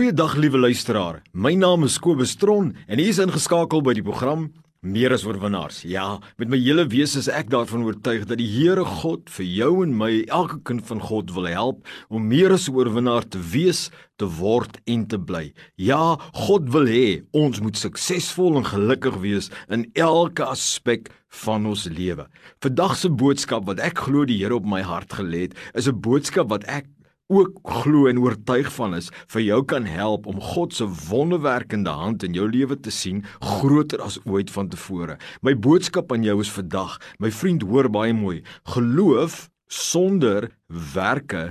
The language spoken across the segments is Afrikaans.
Goeiedag liewe luisteraar. My naam is Kobus Tron en hier is ingeskakel by die program Meer as oorwinnaars. Ja, met my hele wese is ek daarvan oortuig dat die Here God vir jou en my, elke kind van God wil help om meer as 'n oorwinnaar te wees, te word en te bly. Ja, God wil hê ons moet suksesvol en gelukkig wees in elke aspek van ons lewe. Vandag se boodskap wat ek glo die Here op my hart gelê het, is 'n boodskap wat ek ook glo en oortuig van is vir jou kan help om God se wonderwerkende hand in jou lewe te sien groter as ooit vantevore. My boodskap aan jou is vandag, my vriend, hoor baie mooi. Geloof sonder werke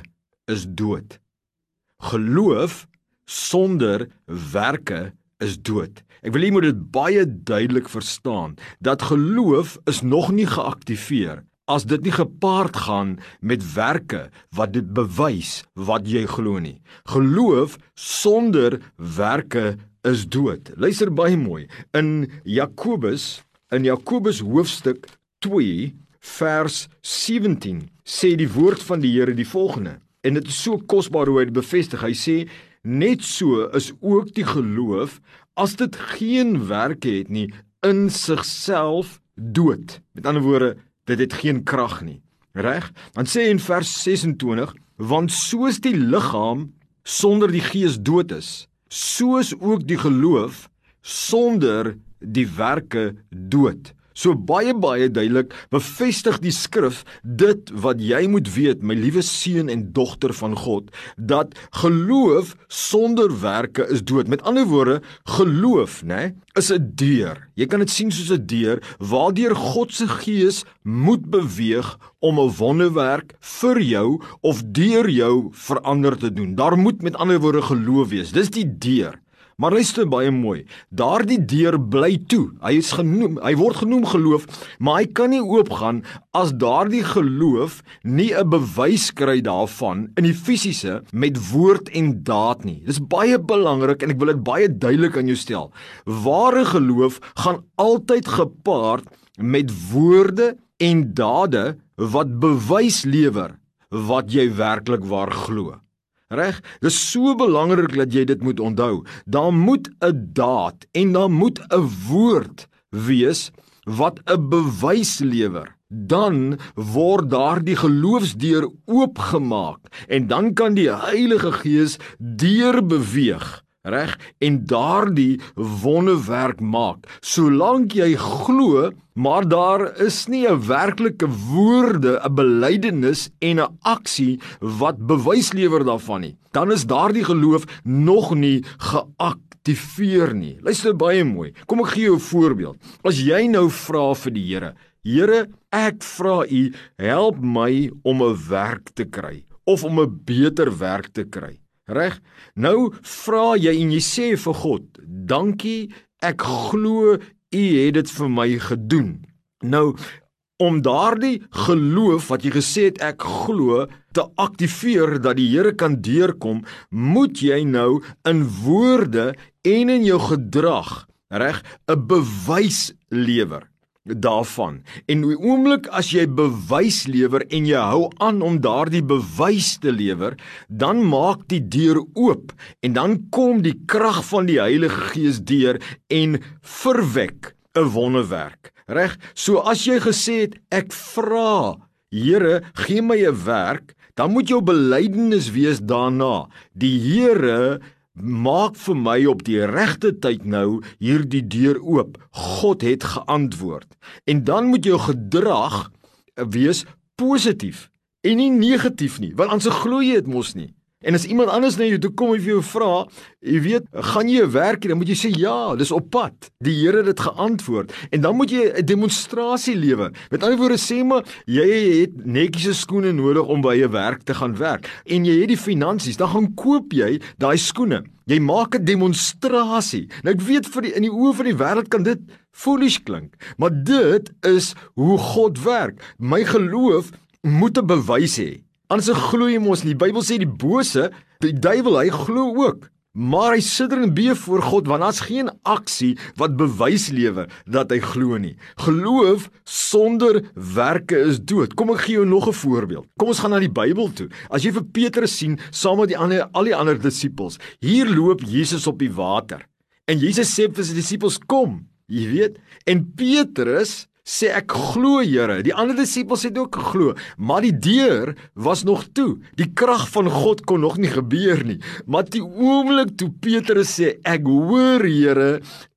is dood. Geloof sonder werke is dood. Ek wil hê jy moet dit baie duidelik verstaan dat geloof is nog nie geaktiveer as dit nie gepaard gaan met werke wat dit bewys wat jy glo nie. Geloof sonder werke is dood. Luister baie mooi. In Jakobus, in Jakobus hoofstuk 2 vers 17 sê die woord van die Here die volgende. En dit is so kosbaar hoe hy dit bevestig. Hy sê net so is ook die geloof as dit geen werke het nie in sigself dood. Met ander woorde dit het geen krag nie. Reg? Dan sê in vers 26, want soos die liggaam sonder die gees dood is, soos ook die geloof sonder die werke dood. So baie baie duidelik bevestig die skrif dit wat jy moet weet my liewe seun en dogter van God dat geloof sonder werke is dood. Met ander woorde, geloof, né, is 'n deur. Jy kan dit sien soos 'n deur waardeur God se gees moet beweeg om 'n wonderwerk vir jou of deur jou verander te doen. Daar moet met ander woorde geloof wees. Dis die deur. Maar luister baie mooi. Daardie deur bly toe. Hy is genoem, hy word genoem geloof, maar hy kan nie oopgaan as daardie geloof nie 'n bewys kry daarvan in die fisiese met woord en daad nie. Dis baie belangrik en ek wil dit baie duidelik aan jou stel. Ware geloof gaan altyd gepaard met woorde en dade wat bewys lewer wat jy werklik waar glo. Reg? Dis so belangrik dat jy dit moet onthou. Daar moet 'n daad en daar moet 'n woord wees wat 'n bewys lewer. Dan word daardie geloofsdeur oopgemaak en dan kan die Heilige Gees deur beweeg reg en daardie wonderwerk maak. Solank jy glo, maar daar is nie 'n werklike woorde, 'n belydenis en 'n aksie wat bewys lewer daarvan nie, dan is daardie geloof nog nie geaktiveer nie. Luister baie mooi. Kom ek gee jou 'n voorbeeld. As jy nou vra vir die Here, Here, ek vra U, help my om 'n werk te kry of om 'n beter werk te kry. Reg? Nou vra jy en jy sê vir God, "Dankie, ek glo U het dit vir my gedoen." Nou om daardie geloof wat jy gesê het ek glo te aktiveer dat die Here kan deurkom, moet jy nou in woorde en in jou gedrag, reg, 'n bewys lewer daarvan. En die oomblik as jy bewys lewer en jy hou aan om daardie bewys te lewer, dan maak die deur oop en dan kom die krag van die Heilige Gees deur en verwek 'n wonderwerk. Reg? So as jy gesê het ek vra, Here, gee my 'n werk, dan moet jou belydenis wees daarna. Die Here maak vir my op die regte tyd nou hierdie deur oop. God het geantwoord. En dan moet jou gedrag wees positief en nie negatief nie, want anders glo jy dit mos nie. En as iemand anders na jou toe kom en vir jou vra, jy weet, gaan jy werk hier, dan moet jy sê ja, dis op pad. Die Here het dit geantwoord. En dan moet jy 'n demonstrasie lewer. Met ander woorde sê maar, jy het netjiese skoene nodig om by 'n werk te gaan werk en jy het die finansies, dan gaan koop jy daai skoene. Jy maak 'n demonstrasie. Nou ek weet vir die, in die oë van die wêreld kan dit foolish klink, maar dit is hoe God werk. My geloof moet 'n bewys hê. Anders glo jy mos nie. Die Bybel sê die bose, die duiwel, hy glo ook. maar hy sidder en beef voor God want daar's geen aksie wat bewys lewer dat hy glo nie. Geloof sonder werke is dood. Kom ek gee jou nog 'n voorbeeld. Kom ons gaan na die Bybel toe. As jy vir Petrus sien saam met die ander al die ander disippels, hier loop Jesus op die water. En Jesus sê vir sy disippels: "Kom." Jy weet, en Petrus sê ek glo Here. Die ander disippels het ook geglo, maar die deur was nog toe. Die krag van God kon nog nie gebeur nie. Maar die oomblik toe Petrus sê ek hoor Here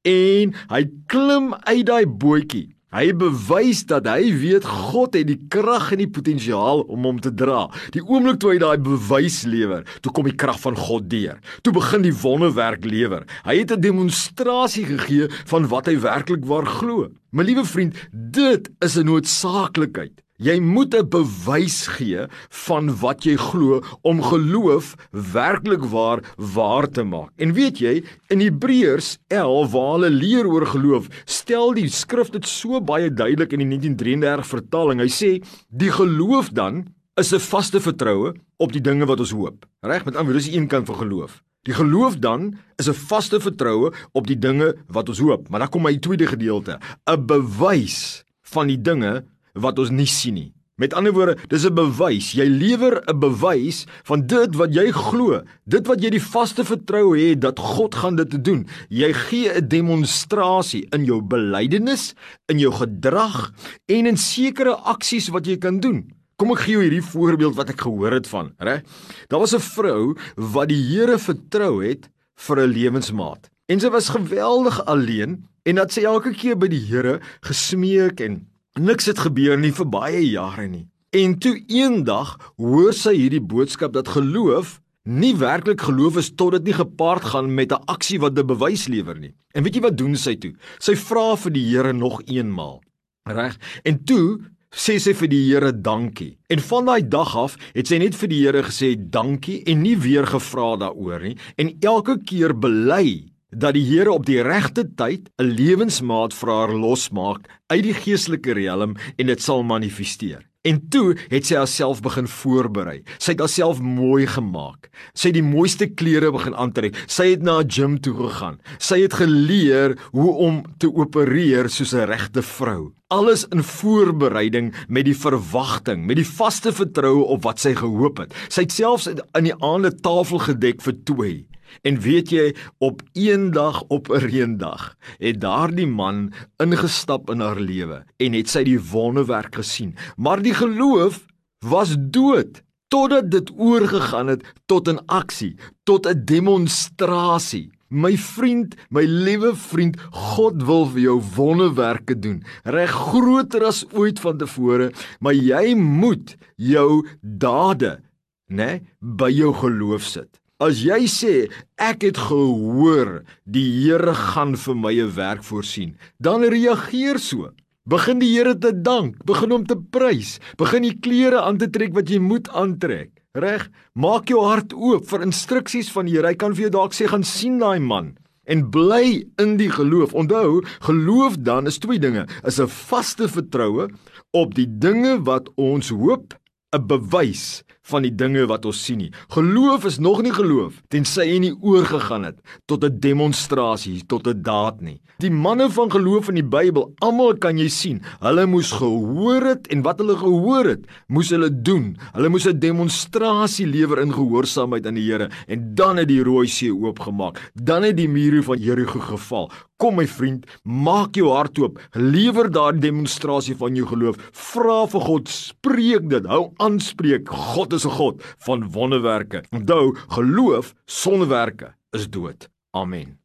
en hy klim uit daai bootjie Hy bewys dat hy weet God het die krag en die potensiaal om hom te dra. Die oomblik toe hy daai bewys lewer, toe kom die krag van God deur. Toe begin die wonderwerk lewer. Hy het 'n demonstrasie gegee van wat hy werklik waar glo. My liewe vriend, dit is 'n noodsaaklikheid. Jy moet 'n bewys gee van wat jy glo om geloof werklik waar waar te maak. En weet jy, in Hebreërs 11 waar hulle leer oor geloof, stel die skrif dit so baie duidelik in die 1933 vertaling. Hy sê, "Die geloof dan is 'n vaste vertroue op die dinge wat ons hoop." Reg? Met ander woorde, dis een kant van geloof. Die geloof dan is 'n vaste vertroue op die dinge wat ons hoop. Maar dan kom my tweede gedeelte, 'n bewys van die dinge wat ons nie sien nie. Met ander woorde, dis 'n bewys. Jy lewer 'n bewys van dit wat jy glo, dit wat jy die vaste vertroue het dat God gaan dit doen. Jy gee 'n demonstrasie in jou belydenis, in jou gedrag en in sekere aksies wat jy kan doen. Kom ek gee jou hierdie voorbeeld wat ek gehoor het van, reg? Daar was 'n vrou wat die Here vertrou het vir 'n lewensmaat. En sy was geweldig alleen en dat sy elke keer by die Here gesmeek en Niks het gebeur nie vir baie jare nie. En toe eendag hoor sy hierdie boodskap dat geloof nie werklik geloof is tot dit nie gepaard gaan met 'n aksie wat 'n bewys lewer nie. En weet jy wat doen sy toe? Sy vra vir die Here nog eenmaal. Reg? En toe sê sy vir die Here dankie. En van daai dag af het sy net vir die Here gesê dankie en nie weer gevra daaroor nie en elke keer bely dat die Here op die regte tyd 'n lewensmaat vir haar losmaak uit die geestelike riem en dit sal manifesteer. En toe het sy haarself begin voorberei. Sy het haarself mooi gemaak. Sy het die mooiste klere begin aantrek. Sy het na 'n gim toe gegaan. Sy het geleer hoe om te opereer soos 'n regte vrou. Alles in voorbereiding met die verwagting, met die vaste vertroue op wat sy gehoop het. Sy het selfs in die aande tafel gedek vir twee. En weet jy, op eendag op 'n reendag het daardie man ingestap in haar lewe en het sy die wonderwerk gesien. Maar die geloof was dood totdat dit oorgegaan het tot 'n aksie, tot 'n demonstrasie. My vriend, my liewe vriend, God wil vir jou wonderwerke doen, reg groter as ooit vantevore, maar jy moet jou dade, né, by jou geloof sit. As jy sê ek het gehoor die Here gaan vir my 'n werk voorsien, dan reageer so. Begin die Here te dank, begin hom te prys, begin die klere aan te trek wat jy moet aantrek. Reg? Maak jou hart oop vir instruksies van die Here. Hy kan vir jou dalk sê gaan sien daai man en bly in die geloof. Onthou, geloof dan is twee dinge: is 'n vaste vertroue op die dinge wat ons hoop, 'n bewys van die dinge wat ons sien nie. Geloof is nog nie geloof tensy jy nie oorgegaan het tot 'n demonstrasie, tot 'n daad nie. Die manne van geloof in die Bybel, almal kan jy sien, hulle moes gehoor het en wat hulle gehoor het, moes hulle doen. Hulle moes 'n demonstrasie lewer in gehoorsaamheid aan die Here en dan het die Rooi See oopgemaak. Dan het die mure van Jerigo geval. Kom my vriend, maak jou hart oop. Lewer daardie demonstrasie van jou geloof. Vra vir God, spreek dit. Hou aanspreek. God is 'n God van wonderwerke. Onthou, geloof sonder werke is dood. Amen.